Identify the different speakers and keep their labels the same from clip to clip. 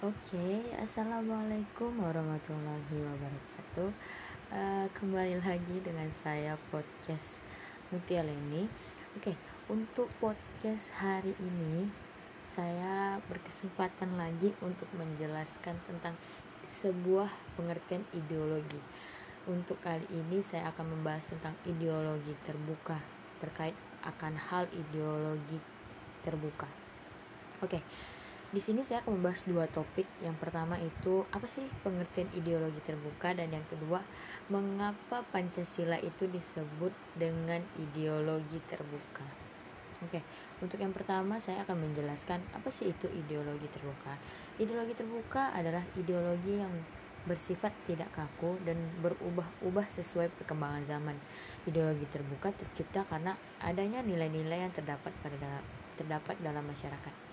Speaker 1: Oke, assalamualaikum warahmatullahi wabarakatuh. Uh, kembali lagi dengan saya podcast Mutia Leni. Oke, untuk podcast hari ini saya berkesempatan lagi untuk menjelaskan tentang sebuah pengertian ideologi. Untuk kali ini saya akan membahas tentang ideologi terbuka terkait akan hal ideologi terbuka. Oke. Di sini saya akan membahas dua topik. Yang pertama itu apa sih pengertian ideologi terbuka dan yang kedua mengapa Pancasila itu disebut dengan ideologi terbuka. Oke, untuk yang pertama saya akan menjelaskan apa sih itu ideologi terbuka. Ideologi terbuka adalah ideologi yang bersifat tidak kaku dan berubah-ubah sesuai perkembangan zaman. Ideologi terbuka tercipta karena adanya nilai-nilai yang terdapat pada terdapat dalam masyarakat.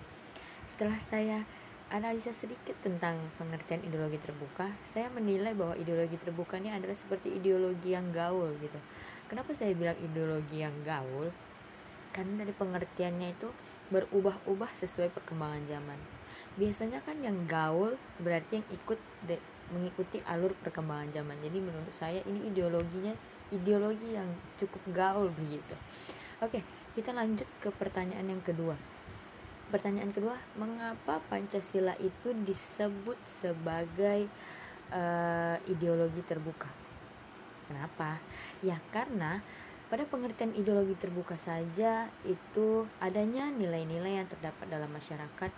Speaker 1: Setelah saya analisa sedikit tentang pengertian ideologi terbuka, saya menilai bahwa ideologi terbuka ini adalah seperti ideologi yang gaul gitu. Kenapa saya bilang ideologi yang gaul? Karena dari pengertiannya itu berubah-ubah sesuai perkembangan zaman. Biasanya kan yang gaul berarti yang ikut de, mengikuti alur perkembangan zaman. Jadi menurut saya ini ideologinya ideologi yang cukup gaul begitu. Oke, kita lanjut ke pertanyaan yang kedua pertanyaan kedua mengapa pancasila itu disebut sebagai uh, ideologi terbuka? Kenapa? Ya karena pada pengertian ideologi terbuka saja itu adanya nilai-nilai yang terdapat dalam masyarakat.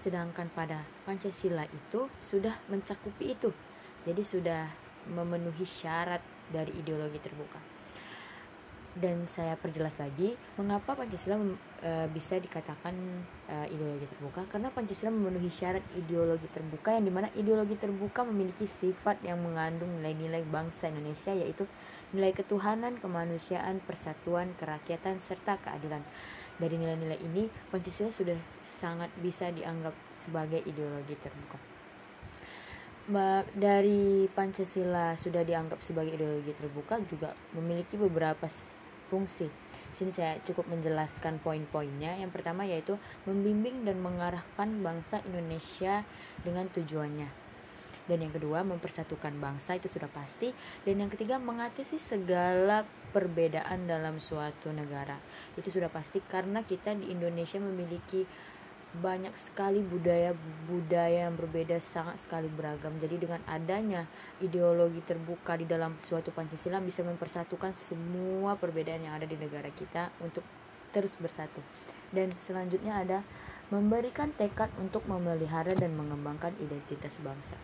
Speaker 1: Sedangkan pada Pancasila itu sudah mencakupi itu. Jadi sudah memenuhi syarat dari ideologi terbuka dan saya perjelas lagi mengapa Pancasila e, bisa dikatakan e, ideologi terbuka karena Pancasila memenuhi syarat ideologi terbuka yang di mana ideologi terbuka memiliki sifat yang mengandung nilai-nilai bangsa Indonesia yaitu nilai ketuhanan, kemanusiaan, persatuan, kerakyatan serta keadilan. Dari nilai-nilai ini Pancasila sudah sangat bisa dianggap sebagai ideologi terbuka. Dari Pancasila sudah dianggap sebagai ideologi terbuka juga memiliki beberapa fungsi. Di sini saya cukup menjelaskan poin-poinnya. Yang pertama yaitu membimbing dan mengarahkan bangsa Indonesia dengan tujuannya. Dan yang kedua mempersatukan bangsa itu sudah pasti. Dan yang ketiga mengatasi segala perbedaan dalam suatu negara. Itu sudah pasti karena kita di Indonesia memiliki banyak sekali budaya-budaya yang berbeda sangat sekali beragam. Jadi dengan adanya ideologi terbuka di dalam suatu Pancasila bisa mempersatukan semua perbedaan yang ada di negara kita untuk terus bersatu. Dan selanjutnya ada memberikan tekad untuk memelihara dan mengembangkan identitas bangsa.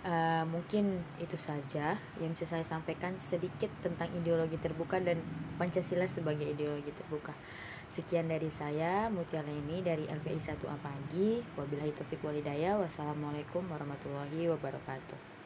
Speaker 1: Uh, mungkin itu saja yang bisa saya sampaikan sedikit tentang ideologi terbuka dan Pancasila sebagai ideologi terbuka. Sekian dari saya, Mutia Leni dari LPI 1A Pagi. Wabillahi taufiq walidaya. Wassalamualaikum warahmatullahi wabarakatuh.